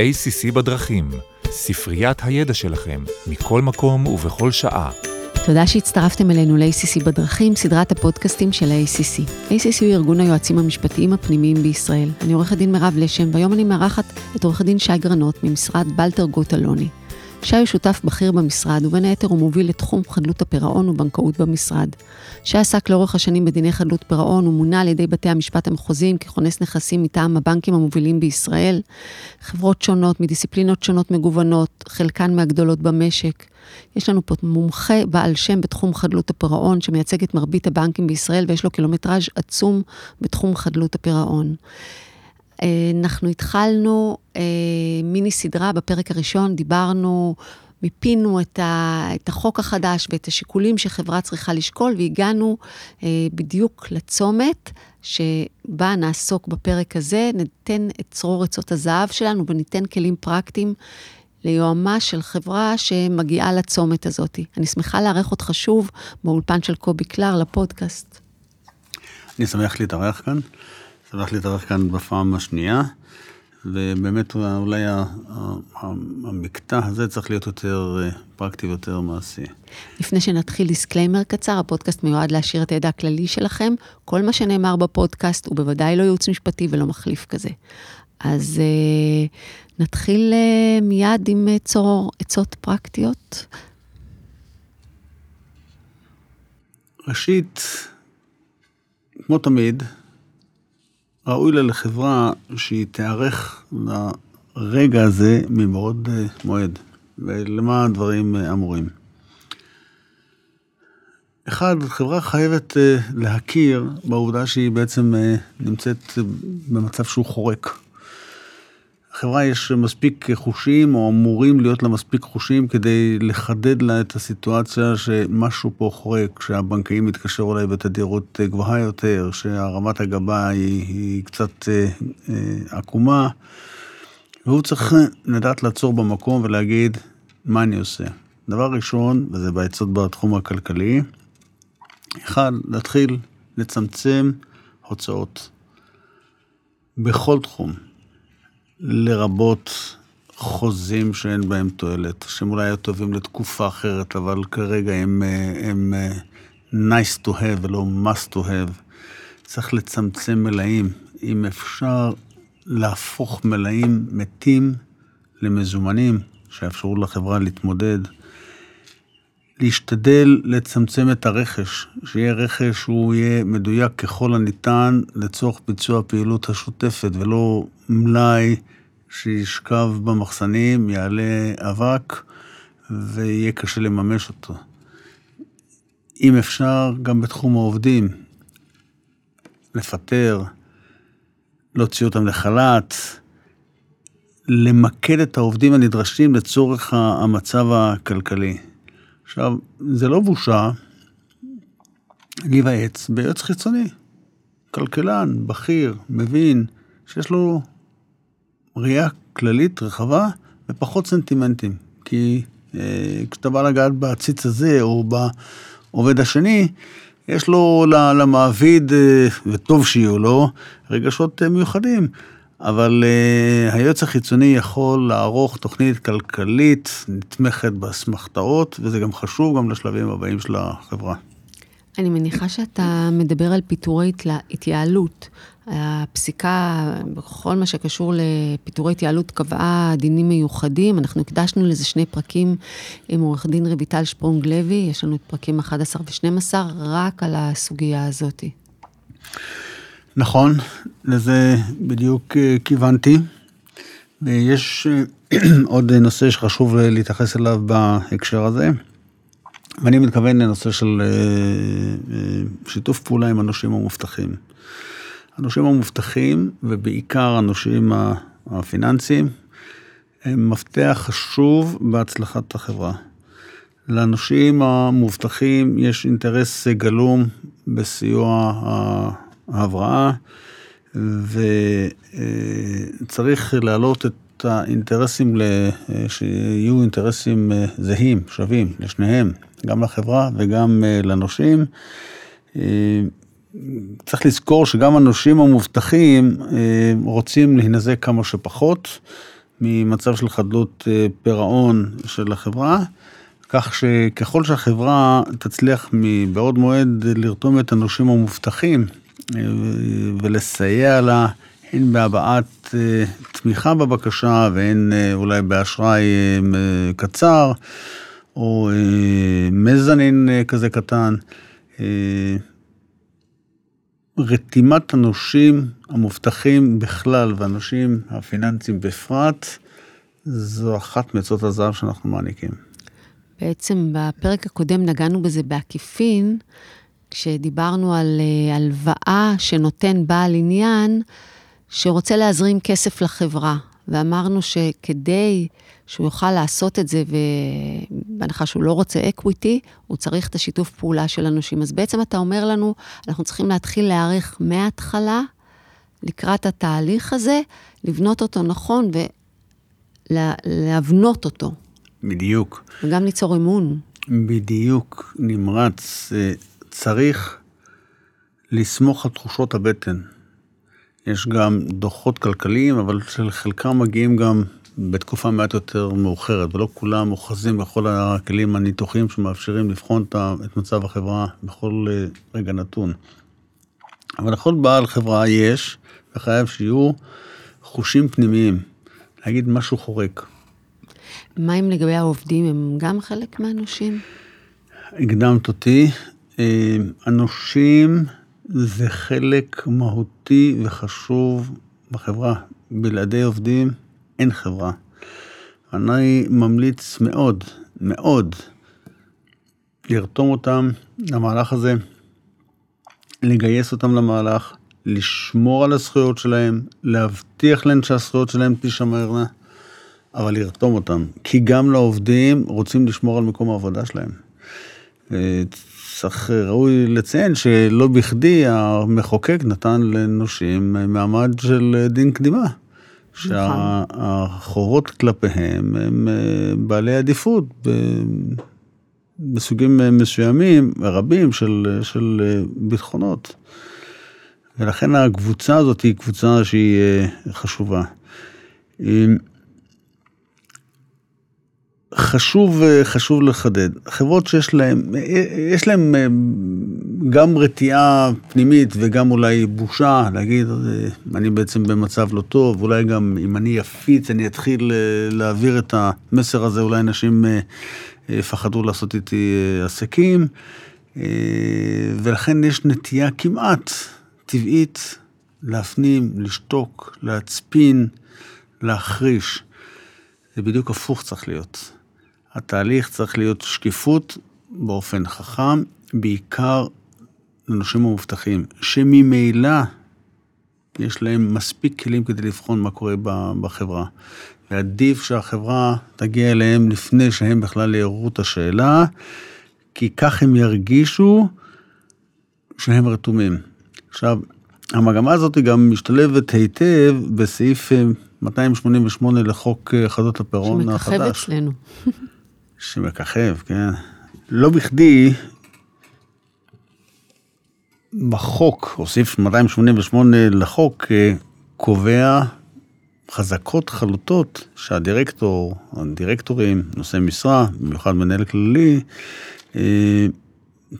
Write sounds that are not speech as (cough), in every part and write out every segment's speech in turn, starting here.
ACC בדרכים, ספריית הידע שלכם, מכל מקום ובכל שעה. תודה שהצטרפתם אלינו ל-ACC בדרכים, סדרת הפודקאסטים של ה-ACC. ACC הוא ארגון היועצים המשפטיים הפנימיים בישראל. אני עורכת דין מירב לשם, והיום אני מארחת את עורכת דין שי גרנות ממשרד בלטר גוט אלוני. שי הוא שותף בכיר במשרד, ובין היתר הוא מוביל את תחום חדלות הפירעון ובנקאות במשרד. שי עסק לאורך השנים בדיני חדלות פירעון, ומונה על ידי בתי המשפט המחוזיים ככונס נכסים מטעם הבנקים המובילים בישראל. חברות שונות, מדיסציפלינות שונות מגוונות, חלקן מהגדולות במשק. יש לנו פה מומחה בעל שם בתחום חדלות הפירעון, שמייצג את מרבית הבנקים בישראל, ויש לו קילומטראז' עצום בתחום חדלות הפירעון. אנחנו התחלנו אה, מיני סדרה, בפרק הראשון דיברנו, מיפינו את, ה, את החוק החדש ואת השיקולים שחברה צריכה לשקול, והגענו אה, בדיוק לצומת שבה נעסוק בפרק הזה, ניתן את צרור עצות הזהב שלנו וניתן כלים פרקטיים. ליועמ"ש של חברה שמגיעה לצומת הזאת. אני שמחה לארח אותך שוב באולפן של קובי קלר לפודקאסט. אני שמח להתארח כאן. שמח להתארח כאן בפעם השנייה, ובאמת אולי המקטע הזה צריך להיות יותר אה, פרקטי ויותר מעשי. לפני שנתחיל disclaimer קצר, הפודקאסט מיועד להעשיר את הידע הכללי שלכם. כל מה שנאמר בפודקאסט הוא בוודאי לא ייעוץ משפטי ולא מחליף כזה. אז uh, נתחיל uh, מיד עם uh, צרור עצות פרקטיות. ראשית, כמו תמיד, ראוי לה לחברה שהיא תיערך לרגע הזה מבעוד אה, מועד. ולמה הדברים אה, אמורים? אחד, חברה חייבת אה, להכיר בעובדה שהיא בעצם נמצאת במצב שהוא חורק. לחברה יש מספיק חושים, או אמורים להיות לה מספיק חושים, כדי לחדד לה את הסיטואציה שמשהו פה חורק, שהבנקאים מתקשר אליי בתדירות גבוהה יותר, שהרמת הגבה היא, היא קצת אה, אה, עקומה, והוא צריך לדעת לעצור במקום ולהגיד, מה אני עושה? דבר ראשון, וזה בעצות בתחום הכלכלי, אחד, להתחיל לצמצם הוצאות. בכל תחום. לרבות חוזים שאין בהם תועלת, שהם אולי היו טובים לתקופה אחרת, אבל כרגע הם, אה, הם אה, nice to have ולא must to have. צריך לצמצם מלאים. אם אפשר להפוך מלאים מתים למזומנים, שיאפשרו לחברה להתמודד. להשתדל לצמצם את הרכש, שיהיה רכש שהוא יהיה מדויק ככל הניתן לצורך ביצוע הפעילות השוטפת, ולא מלאי שישכב במחסנים, יעלה אבק ויהיה קשה לממש אותו. אם אפשר, גם בתחום העובדים, לפטר, להוציא אותם לחל"ת, למקד את העובדים הנדרשים לצורך המצב הכלכלי. עכשיו, זה לא בושה להיוועץ ביועץ חיצוני, כלכלן, בכיר, מבין, שיש לו ראייה כללית רחבה ופחות סנטימנטים. כי אה, כשאתה בא לגעת בעציץ הזה או בעובד השני, יש לו למעביד, אה, וטוב שיהיו לו, רגשות אה, מיוחדים. אבל uh, היועץ החיצוני יכול לערוך תוכנית כלכלית נתמכת באסמכתאות, וזה גם חשוב גם לשלבים הבאים של החברה. אני מניחה שאתה מדבר על פיטורי התייעלות. הפסיקה, בכל מה שקשור לפיטורי התייעלות, קבעה דינים מיוחדים. אנחנו הקדשנו לזה שני פרקים עם עורך דין רויטל שפרונג לוי, יש לנו את פרקים 11 ו-12, רק על הסוגיה הזאת. נכון, לזה בדיוק אה, כיוונתי. ויש אה, (clears throat) עוד נושא שחשוב להתייחס אליו בהקשר הזה, ואני מתכוון לנושא של אה, שיתוף פעולה עם הנושים המובטחים. הנושים המובטחים, ובעיקר הנושים הפיננסיים, הם מפתח חשוב בהצלחת החברה. לנושים המובטחים יש אינטרס גלום בסיוע ההבראה, וצריך להעלות את האינטרסים, שיהיו אינטרסים זהים, שווים, לשניהם, גם לחברה וגם לנושים. צריך לזכור שגם הנושים המובטחים רוצים להינזק כמה שפחות, ממצב של חדלות אה, פירעון של החברה, כך שככל שהחברה תצליח מבעוד מועד לרתום את הנושים המובטחים אה, ולסייע לה הן בהבעת אה, תמיכה בבקשה והן אולי באשראי קצר או מזנין כזה קטן, רתימת הנושים המובטחים בכלל והנושים הפיננסיים בפרט, זו אחת מעצות הזהב שאנחנו מעניקים. בעצם בפרק הקודם נגענו בזה בעקיפין, כשדיברנו על אה, הלוואה שנותן בעל עניין, שרוצה להזרים כסף לחברה. ואמרנו שכדי שהוא יוכל לעשות את זה, ובהנחה שהוא לא רוצה אקוויטי, הוא צריך את השיתוף פעולה של הנושים. אז בעצם אתה אומר לנו, אנחנו צריכים להתחיל להעריך מההתחלה, לקראת התהליך הזה, לבנות אותו נכון ולהבנות אותו. בדיוק. וגם ליצור אמון. בדיוק, נמרץ. צריך לסמוך על תחושות הבטן. יש גם דוחות כלכליים, אבל של חלקם מגיעים גם בתקופה מעט יותר מאוחרת, ולא כולם אוחזים בכל הכלים הניתוחיים שמאפשרים לבחון את מצב החברה בכל אה, רגע נתון. אבל לכל בעל חברה יש, וחייב שיהיו חושים פנימיים, להגיד משהו חורק. מה אם לגבי העובדים, הם גם חלק מהנושים? הקדמת אותי. אה, הנושים זה חלק מהותי וחשוב בחברה. בלעדי עובדים אין חברה. אני ממליץ מאוד, מאוד, לרתום אותם למהלך הזה, לגייס אותם למהלך, לשמור על הזכויות שלהם, להבטיח להם שהזכויות שלהם תישמרנה, אבל לרתום אותם. כי גם לעובדים רוצים לשמור על מקום העבודה שלהם. אה, צריך, ראוי לציין שלא בכדי המחוקק נתן לנושים מעמד של דין קדימה. נכון. שהחובות כלפיהם הם אה, בעלי עדיפות בסוגים מסוימים, רבים של, של אה, ביטחונות. ולכן הקבוצה הזאת היא קבוצה שהיא אה, חשובה. חשוב, חשוב לחדד, חברות שיש להן, יש להן גם רתיעה פנימית וגם אולי בושה להגיד, אני בעצם במצב לא טוב, אולי גם אם אני אפיץ, אני אתחיל להעביר את המסר הזה, אולי אנשים יפחדו לעשות איתי עסקים, ולכן יש נטייה כמעט טבעית להפנים, לשתוק, להצפין, להחריש. זה בדיוק הפוך צריך להיות. התהליך צריך להיות שקיפות באופן חכם, בעיקר לנושים המובטחים, שממילא יש להם מספיק כלים כדי לבחון מה קורה בחברה. ועדיף שהחברה תגיע אליהם לפני שהם בכלל יערו את השאלה, כי כך הם ירגישו שהם רתומים. עכשיו, המגמה הזאת גם משתלבת היטב בסעיף 288 לחוק חדות הפירעון החדש. שמככב אצלנו. (laughs) שמככב, כן. לא בכדי, בחוק, או סעיף 288 לחוק, אה, קובע חזקות חלוטות שהדירקטור, הדירקטורים, נושאי משרה, במיוחד מנהל כללי, אה,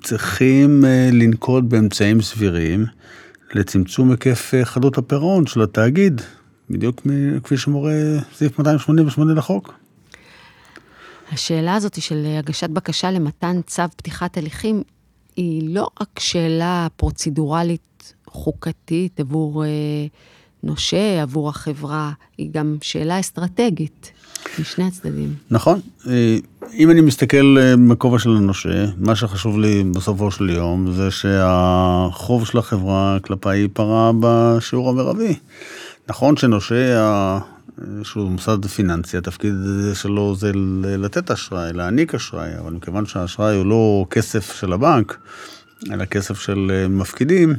צריכים אה, לנקוט באמצעים סבירים לצמצום היקף חדות הפירעון של התאגיד, בדיוק כפי שמורה סעיף 288 לחוק. השאלה הזאת של הגשת בקשה למתן צו פתיחת הליכים, היא לא רק שאלה פרוצדורלית חוקתית עבור אה, נושה, עבור החברה, היא גם שאלה אסטרטגית משני הצדדים. נכון. אה, אם אני מסתכל אה, בכובע של הנושה, מה שחשוב לי בסופו של יום זה שהחוב של החברה כלפיי ייפרע בשיעור המרבי. נכון שנושה שהוא מוסד פיננסי, התפקיד שלו זה לתת אשראי, להעניק אשראי, אבל מכיוון שהאשראי הוא לא כסף של הבנק, אלא כסף של אה, מפקידים,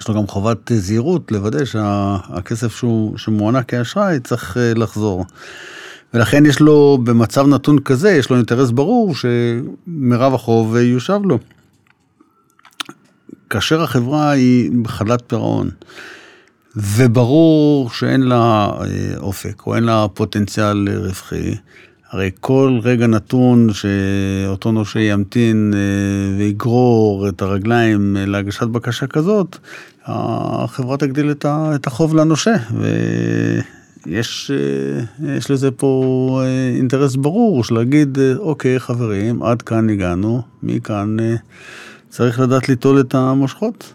יש לו גם חובת זהירות לוודא שהכסף שהוא, שמוענק כאשראי צריך אה, לחזור. ולכן יש לו, במצב נתון כזה, יש לו אינטרס ברור שמרב החוב יושב לו. כאשר החברה היא בחדלת פירעון, וברור שאין לה אופק, או אין לה פוטנציאל רווחי, הרי כל רגע נתון שאותו נושה ימתין ויגרור את הרגליים להגשת בקשה כזאת, החברה תגדיל את החוב לנושה, ויש יש לזה פה אינטרס ברור של להגיד, אוקיי חברים, עד כאן הגענו, מכאן צריך לדעת ליטול את המושכות.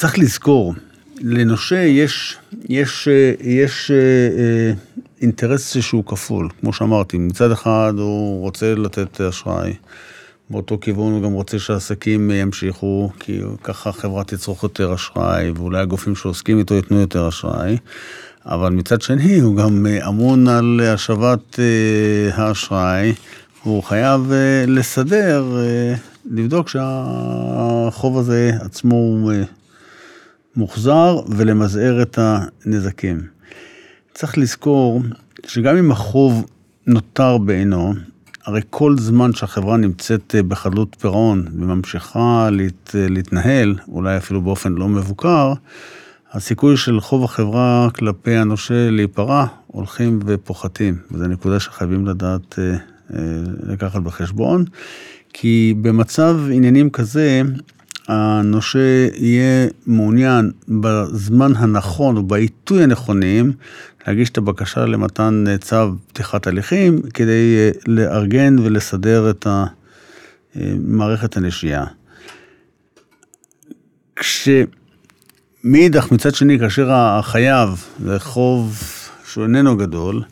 צריך לזכור, לנושה יש, יש, יש אה, אינטרס שהוא כפול, כמו שאמרתי, מצד אחד הוא רוצה לתת אשראי, באותו כיוון הוא גם רוצה שהעסקים ימשיכו, כי ככה החברה תצרוך יותר אשראי, ואולי הגופים שעוסקים איתו ייתנו יותר אשראי, אבל מצד שני הוא גם אמון על השבת אה, האשראי, והוא חייב אה, לסדר, לבדוק שהחוב הזה עצמו הוא מוחזר ולמזער את הנזקים. צריך לזכור שגם אם החוב נותר בעינו, הרי כל זמן שהחברה נמצאת בחדלות פירעון וממשיכה להת, להתנהל, אולי אפילו באופן לא מבוקר, הסיכוי של חוב החברה כלפי הנושה להיפרע הולכים ופוחתים, וזו נקודה שחייבים לדעת אה, אה, לקחת בחשבון, כי במצב עניינים כזה, הנושה יהיה מעוניין בזמן הנכון ובעיתוי הנכונים להגיש את הבקשה למתן צו פתיחת הליכים כדי אה, לארגן ולסדר את מערכת הנשייה. כשמאידך, מצד שני, כאשר החייב זה חוב שהוא איננו גדול,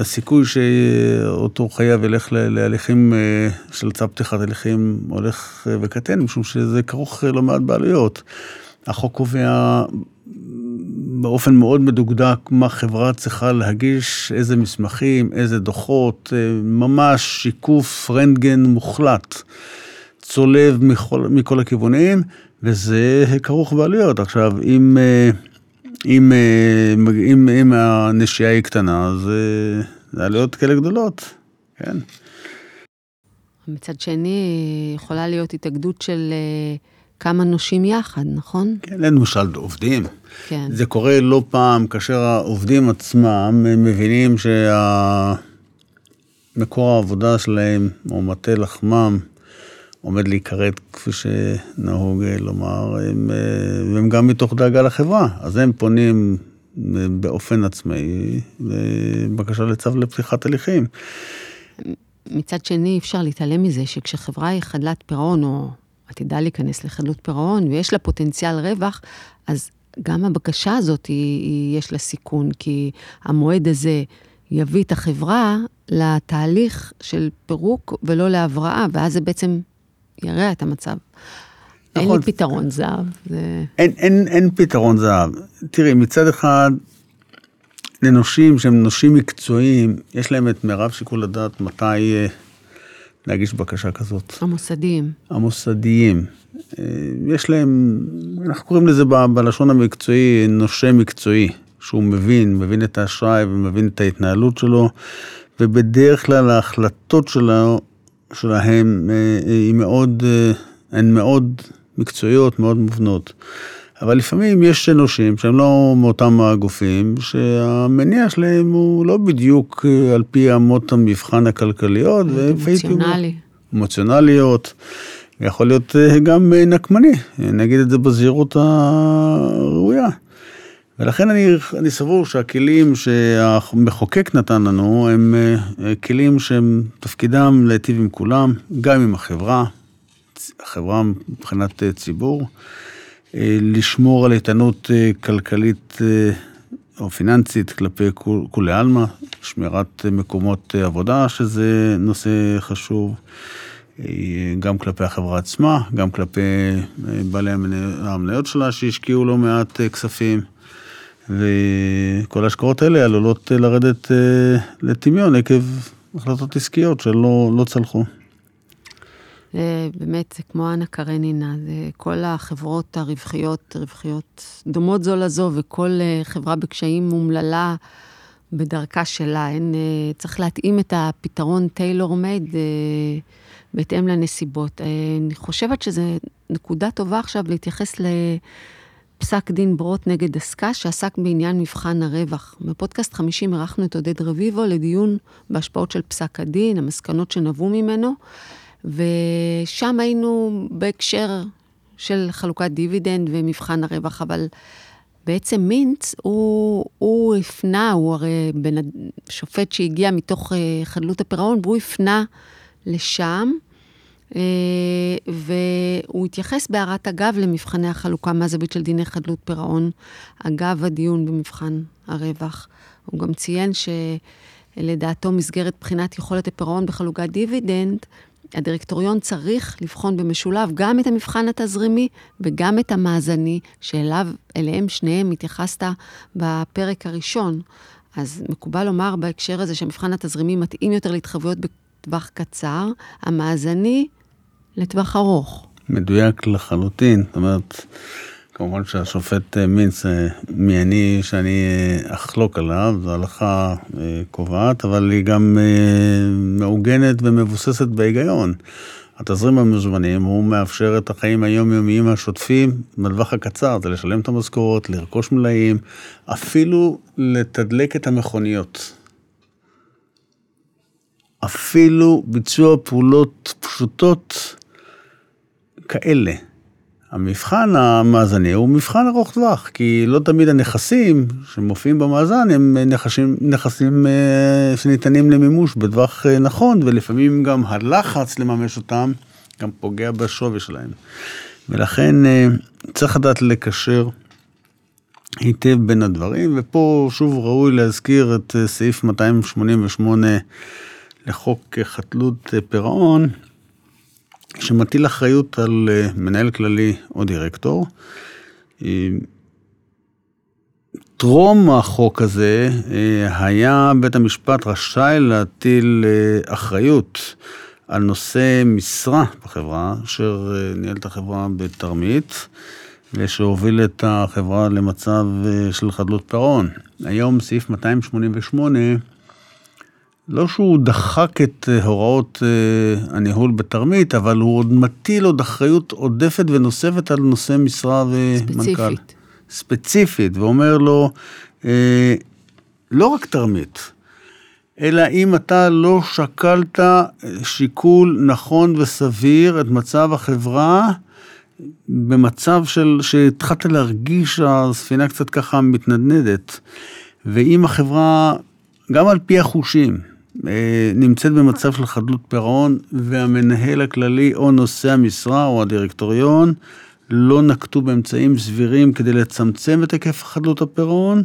הסיכוי שאותו חייב ילך להליכים אה, של צו פתיחת הליכים הולך אה, וקטן, משום שזה כרוך לא מעט בעלויות. החוק קובע באופן מאוד מדוקדק מה חברה צריכה להגיש, איזה מסמכים, איזה דוחות, ממש שיקוף רנטגן מוחלט, צולב מכל, מכל הכיוונים, וזה כרוך בעלויות. עכשיו, אם... אם, אה, אם, אם הנשייה היא קטנה, אז אה, זה עלויות כאלה גדולות, כן. מצד שני, יכולה להיות התאגדות של אה, כמה נושים יחד, נכון? כן, למשל עובדים. כן. זה קורה לא פעם כאשר העובדים עצמם מבינים שהמקור העבודה שלהם, או מטה לחמם, עומד להיכרת, כפי שנהוג אה, לומר, הם, אה, והם גם מתוך דאגה לחברה. אז הם פונים אה, באופן עצמאי בבקשה לצו לפתיחת הליכים. מצד שני, אפשר להתעלם מזה שכשחברה היא חדלת פירעון, או עתידה להיכנס לחדלות פירעון, ויש לה פוטנציאל רווח, אז גם הבקשה הזאת, היא, היא, יש לה סיכון, כי המועד הזה יביא את החברה לתהליך של פירוק ולא להבראה, ואז זה בעצם ירע את המצב. נכון. אין לי פתרון זהב. זה... אין, אין, אין פתרון זהב. תראי, מצד אחד, לנושים שהם נושים מקצועיים, יש להם את מירב שיקול הדעת מתי אה, להגיש בקשה כזאת. המוסדיים. המוסדיים. אה, יש להם, אנחנו קוראים לזה ב, בלשון המקצועי, נושה מקצועי, שהוא מבין, מבין את האשראי ומבין את ההתנהלות שלו, ובדרך כלל ההחלטות שלו שלהם אה, היא מאוד, אה, הן מאוד מקצועיות, מאוד מובנות. אבל לפעמים יש אנושים שהם לא מאותם הגופים, שהמניע שלהם הוא לא בדיוק אה, על פי אמות המבחן הכלכליות. אמוציונלי. אמוציונליות. יכול להיות גם נקמני, נגיד את זה בזהירות הראויה. ולכן אני, אני סבור שהכלים שהמחוקק נתן לנו הם אה, כלים שהם תפקידם להיטיב עם כולם, גם עם החברה, החברה מבחינת אה, ציבור, אה, לשמור על איתנות כלכלית או פיננסית כלפי כולי עלמא, שמירת מקומות עבודה, שזה נושא חשוב, גם כלפי החברה עצמה, גם כלפי בעלי המניות שלה שהשקיעו לא מעט כספים. וכל ההשקעות האלה עלולות לרדת אה, לטמיון עקב החלטות עסקיות שלא לא צלחו. באמת, זה כמו אנה קרנינה, זה כל החברות הרווחיות, רווחיות דומות זו לזו, וכל אה, חברה בקשיים אומללה בדרכה שלה. אין, אה, צריך להתאים את הפתרון טיילור מייד בהתאם לנסיבות. אני חושבת שזה נקודה טובה עכשיו להתייחס לפסק דין ברוט נגד עסקה, שעסק בעניין מבחן הרווח. בפודקאסט 50 ערכנו את עודד רביבו לדיון בהשפעות של פסק הדין, המסקנות שנבעו ממנו, ושם היינו בהקשר של חלוקת דיבידנד ומבחן הרווח, אבל בעצם מינץ, הוא, הוא הפנה, הוא הרי בן, שופט שהגיע מתוך uh, חדלות הפירעון, והוא הפנה לשם, והוא התייחס בהערת אגב למבחני החלוקה מהזווית של דיני חדלות פירעון, אגב הדיון במבחן הרווח. הוא גם ציין שלדעתו מסגרת בחינת יכולת הפירעון בחלוקת דיבידנד, הדירקטוריון צריך לבחון במשולב גם את המבחן התזרימי וגם את המאזני, שאליו, אליהם שניהם התייחסת בפרק הראשון. אז מקובל לומר בהקשר הזה שהמבחן התזרימי מתאים יותר להתחייבויות בטווח קצר, המאזני לטווח ארוך. מדויק לחלוטין, זאת אומרת, כמובן שהשופט אה, מינץ, אה, מי אני שאני אה, אחלוק עליו, זו הלכה קובעת, אבל היא גם מעוגנת ומבוססת בהיגיון. התזרים המזומנים הוא מאפשר את החיים היומיומיים השוטפים בטווח הקצר, זה לשלם את המשכורות, לרכוש מלאים, אפילו לתדלק את המכוניות. אפילו ביצוע פעולות פשוטות כאלה. המבחן המאזני הוא מבחן ארוך טווח, כי לא תמיד הנכסים שמופיעים במאזן הם נכסים, נכסים אה, שניתנים למימוש בטווח אה, נכון, ולפעמים גם הלחץ לממש אותם גם פוגע בשווי שלהם. ולכן אה, צריך לדעת לקשר היטב בין הדברים, ופה שוב ראוי להזכיר את סעיף 288 לחוק חדלות פירעון, שמטיל אחריות על אה, מנהל כללי או דירקטור. אה, טרום החוק הזה אה, היה בית המשפט רשאי להטיל אחריות על נושא משרה בחברה, אשר ניהל את החברה בתרמית, ושהוביל את החברה למצב של חדלות פירעון. היום סעיף 288 לא שהוא דחק את אה, הוראות אה, הניהול בתרמית, אבל הוא עוד מטיל עוד אחריות עודפת ונוספת על נושא משרה ומנכ"ל. ספציפית. ספציפית, ואומר לו, אה, לא רק תרמית, אלא אם אתה לא שקלת שיקול נכון וסביר את מצב החברה, במצב של, שהתחלת להרגיש שהספינה קצת ככה מתנדנדת, ואם החברה, גם על פי החושים, נמצאת במצב של חדלות פירעון, והמנהל הכללי או נושא המשרה או הדירקטוריון לא נקטו באמצעים סבירים כדי לצמצם את היקף חדלות הפירעון,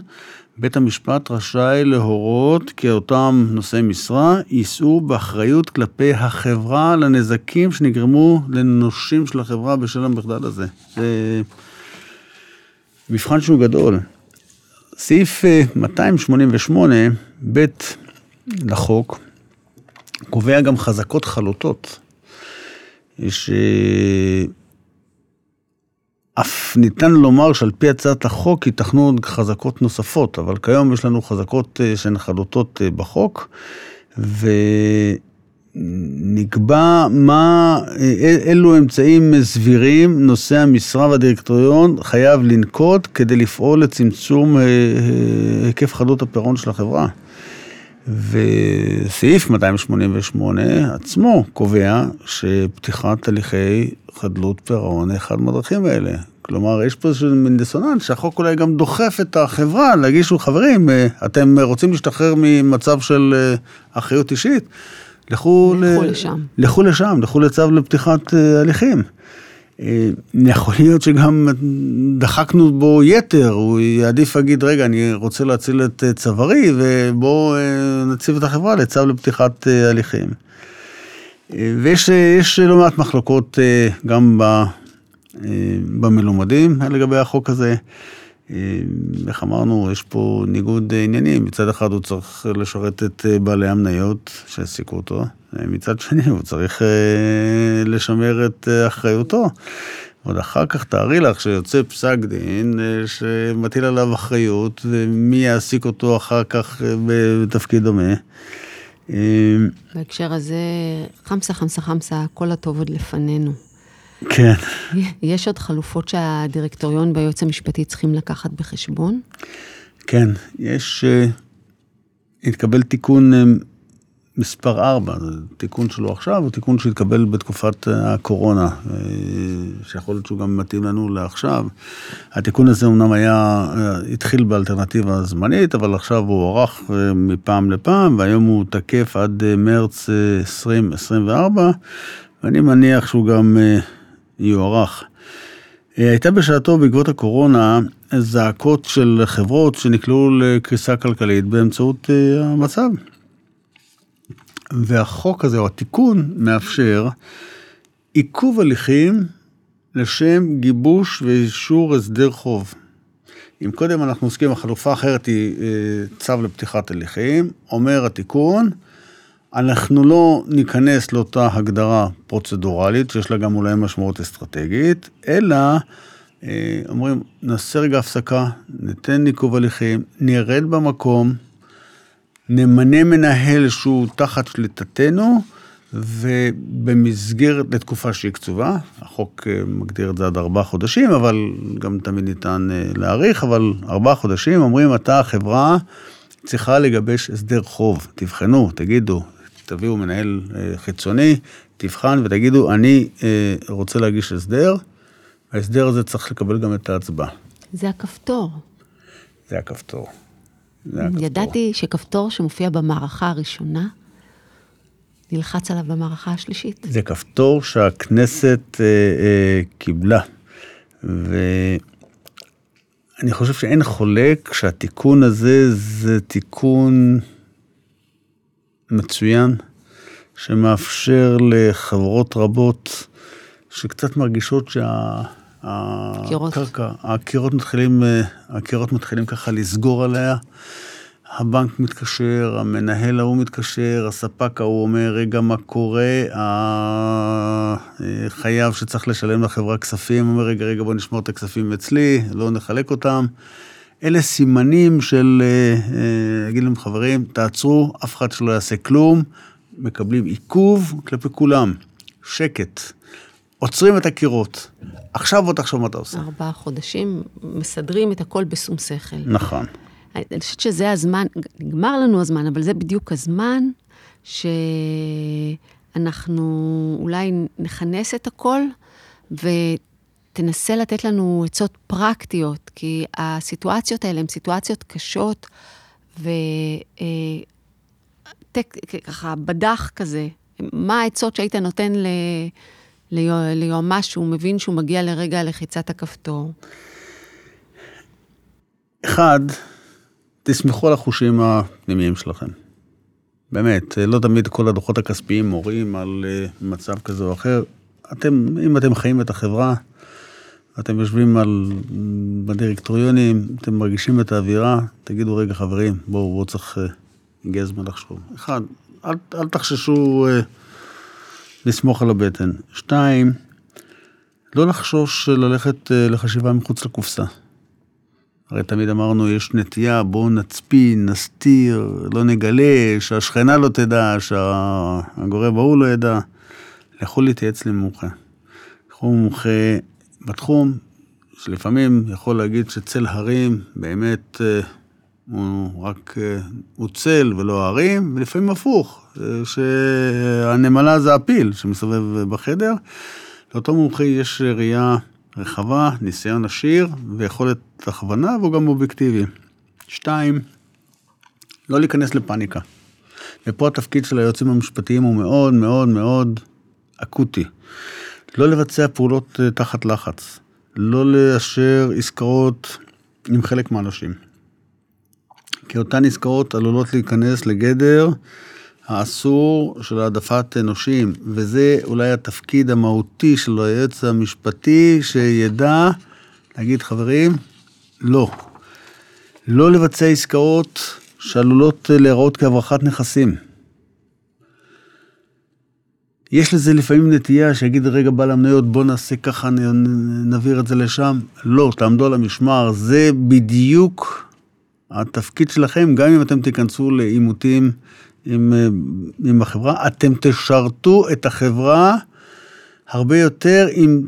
בית המשפט רשאי להורות כי אותם נושאי משרה יישאו באחריות כלפי החברה לנזקים שנגרמו לנושים של החברה בשל המחדל הזה. זה מבחן שהוא גדול. סעיף 288, אה, ב' לחוק, קובע גם חזקות חלוטות, שאף ניתן לומר שעל פי הצעת החוק ייתכנו עוד חזקות נוספות, אבל כיום יש לנו חזקות אה, שהן חלוטות אה, בחוק, ונקבע מה, אה, אילו אמצעים סבירים נושא המשרה והדירקטוריון חייב לנקוט כדי לפעול לצמצום היקף חדות הפירעון של החברה. וסעיף 288 עצמו קובע שפתיחת הליכי חדלות פירעון היא אחד מהדרכים האלה. כלומר, יש פה איזשהו מין דיסוננס שהחוק אולי גם דוחף את החברה להגישו, חברים, אה, אתם רוצים להשתחרר ממצב של אה, אחריות אישית? לכו, לכו ל... לשם. לכו לשם, לכו לצו לפתיחת אה, הליכים. אה, יכול להיות שגם דחקנו בו יתר, הוא יעדיף להגיד, רגע, אני רוצה להציל את אה, צווארי, ובואו אה, נציב את החברה לצו לפתיחת הליכים. ויש לא מעט מחלוקות גם במלומדים לגבי החוק הזה. איך אמרנו, יש פה ניגוד עניינים. מצד אחד הוא צריך לשרת את בעלי המניות שהעסיקו אותו, מצד שני הוא צריך אה, לשמר את אה, אחריותו. עוד אחר כך תארי לך שיוצא פסק דין אה, שמטיל עליו אחריות, ומי יעסיק אותו אחר כך בתפקיד דומה. בהקשר הזה, חמסה, חמסה, חמסה, כל הטוב עוד לפנינו. כן. יש עוד חלופות שהדירקטוריון והיועץ המשפטי צריכים לקחת בחשבון? כן, יש... התקבל תיקון אה, מספר 4, זה תיקון שלו עכשיו, הוא תיקון שהתקבל בתקופת אה, הקורונה, שיכול להיות שהוא גם מתאים לנו לעכשיו. התיקון הזה אמנם היה, התחיל באלטרנטיבה זמנית, אבל עכשיו הוא הוארך מפעם לפעם, והיום הוא תקף עד מרץ 2024, ואני מניח שהוא גם יוארך. הייתה בשעתו בעקבות הקורונה זעקות של חברות שנקלעו לקריסה כלכלית באמצעות אה, המצב. והחוק הזה, או התיקון, מאפשר עיכוב הליכים לשם גיבוש ואישור הסדר חוב. אם קודם אנחנו עוסקים, החלופה האחרת היא אה, צו לפתיחת הליכים, אומר התיקון, אנחנו לא ניכנס לאותה הגדרה פרוצדורלית, שיש לה גם אולי משמעות אסטרטגית, אלא אה, אומרים, נעשה רגע הפסקה, ניתן עיכוב הליכים, נרד במקום, נמנה מנהל שהוא תחת שליטתנו, ובמסגרת, לתקופה שהיא קצובה, החוק אה, מגדיר את זה עד ארבעה חודשים, אבל גם תמיד ניתן אה, להאריך, אבל ארבעה חודשים אומרים, אתה החברה צריכה לגבש הסדר חוב, תבחנו, תגידו, תביאו מנהל חיצוני, תבחן ותגידו, אני רוצה להגיש הסדר, ההסדר הזה צריך לקבל גם את ההצבעה. זה הכפתור. זה הכפתור. ידעתי שכפתור שמופיע במערכה הראשונה, נלחץ עליו במערכה השלישית. זה כפתור שהכנסת אה, אה, קיבלה. ואני חושב שאין חולק שהתיקון הזה זה תיקון מצוין, שמאפשר לחברות רבות שקצת מרגישות שה... הקרקע, הקירות מתחילים, אה, הקירות מתחילים ככה לסגור עליה. הבנק מתקשר, המנהל ההוא מתקשר, הספק ההוא אומר, רגע, מה קורה? החייב שצריך לשלם לחברה כספים, אומר, רגע, רגע, בוא נשמור את הכספים אצלי, לא נחלק אותם. אלה סימנים של, אגיד אה, להם, חברים, תעצרו, אף אחד שלא יעשה כלום, מקבלים עיכוב כלפי כולם, שקט. עוצרים את הקירות. עכשיו בוא תחשוב מה אתה עושה. ארבעה חודשים, מסדרים את הכל בשום שכל. נכון. אני חושבת שזה הזמן, נגמר לנו הזמן, אבל זה בדיוק הזמן שאנחנו אולי נכנס את הכל ותנסה לתת לנו עצות פרקטיות, כי הסיטואציות האלה הן סיטואציות קשות, וככה בדח כזה, מה העצות שהיית נותן ל... ליועמ"ש שהוא מבין שהוא מגיע לרגע לחיצת הכפתור? אחד, תסמכו על החושים הפנימיים שלכם. באמת, לא תמיד כל הדוחות הכספיים מורים על אה, מצב כזה או אחר. אתם, אם אתם חיים את החברה, אתם יושבים על, בדירקטוריונים, אתם מרגישים את האווירה, תגידו, רגע, חברים, בואו, בואו צריך, אה, הגיע הזמן לחשוב. אחד, אל, אל תחששו אה, לסמוך על הבטן. שתיים, לא לחשוש ללכת אה, לחשיבה מחוץ לקופסה. הרי תמיד אמרנו, יש נטייה, בואו נצפין, נסתיר, לא נגלה, שהשכנה לא תדע, שהגורם ההוא לא ידע. לכו להתייעץ למומחה. לכו מומחה בתחום, שלפעמים יכול להגיד שצל הרים באמת אה, הוא רק, אה, הוא צל ולא הרים, ולפעמים הפוך, אה, שהנמלה זה הפיל שמסתובב בחדר. לאותו מומחה יש ראייה רחבה, ניסיון עשיר ויכולת הכוונה, והוא גם אובייקטיבי. שתיים, לא להיכנס לפאניקה. ופה התפקיד של היועצים המשפטיים הוא מאוד מאוד מאוד אקוטי. לא לבצע פעולות אה, תחת לחץ. לא לאשר עסקאות עם חלק מהאנשים. כי אותן עסקאות עלולות להיכנס לגדר האסור של העדפת אנושים, וזה אולי התפקיד המהותי של היועץ המשפטי, שידע להגיד, חברים, לא. לא לבצע עסקאות שעלולות להיראות כהברחת נכסים. יש לזה לפעמים נטייה שיגיד, רגע, בעל המניות, בוא נעשה ככה, נעביר את זה לשם. לא, תעמדו על המשמר, זה בדיוק התפקיד שלכם, גם אם אתם תיכנסו לעימותים עם, עם החברה, אתם תשרתו את החברה הרבה יותר אם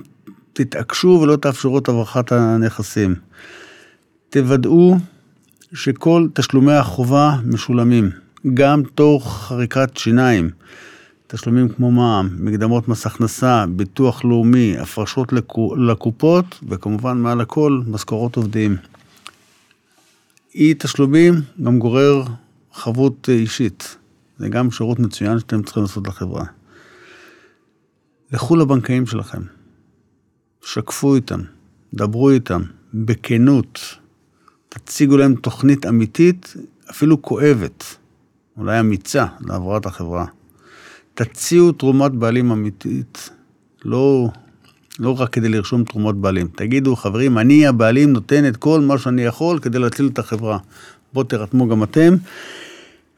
תתעקשו ולא תאפשרו את הברחת הנכסים. תוודאו שכל תשלומי החובה משולמים, גם תוך חריקת שיניים. תשלומים כמו מע"מ, מקדמות מס הכנסה, ביטוח לאומי, הפרשות לקופות, וכמובן מעל הכל משכורות עובדים. אי תשלומים גם גורר חבות אישית. זה גם שירות מצוין שאתם צריכים לעשות לחברה. לכו לבנקאים שלכם, שקפו איתם, דברו איתם, בכנות, תציגו להם תוכנית אמיתית, אפילו כואבת, אולי אמיצה, להעברת החברה. תציעו תרומת בעלים אמיתית, לא, לא רק כדי לרשום תרומות בעלים. תגידו, חברים, אני הבעלים נותן את כל מה שאני יכול כדי להציל את החברה. בואו תרתמו גם אתם.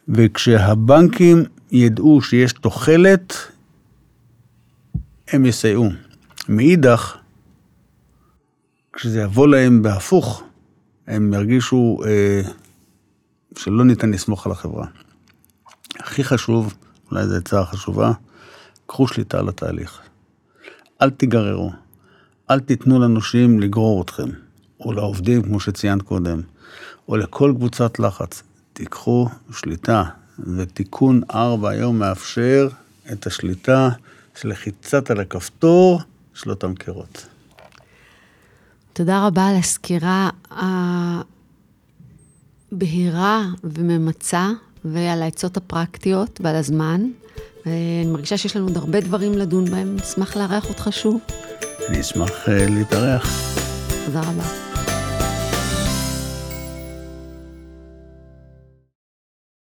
וכשהבנקים ידעו שיש תוחלת, הם יסייעו. מאידך, כשזה יבוא להם בהפוך, הם ירגישו אה, שלא ניתן לסמוך על החברה. הכי חשוב, אולי זו עצה חשובה, קחו שליטה על התהליך. אל תיגררו, אל תיתנו לנושים לגרור אתכם, או לעובדים, כמו שציינת קודם, או לכל קבוצת לחץ. תיקחו שליטה, ותיקון 4 היום מאפשר את השליטה של לחיצת על הכפתור של אותם קירות. תודה רבה על הסקירה הבהירה וממצה, ועל העצות הפרקטיות ועל הזמן. אני מרגישה שיש לנו עוד הרבה דברים לדון בהם, אשמח לארח אותך שוב. אני אשמח uh, להתארח. תודה רבה.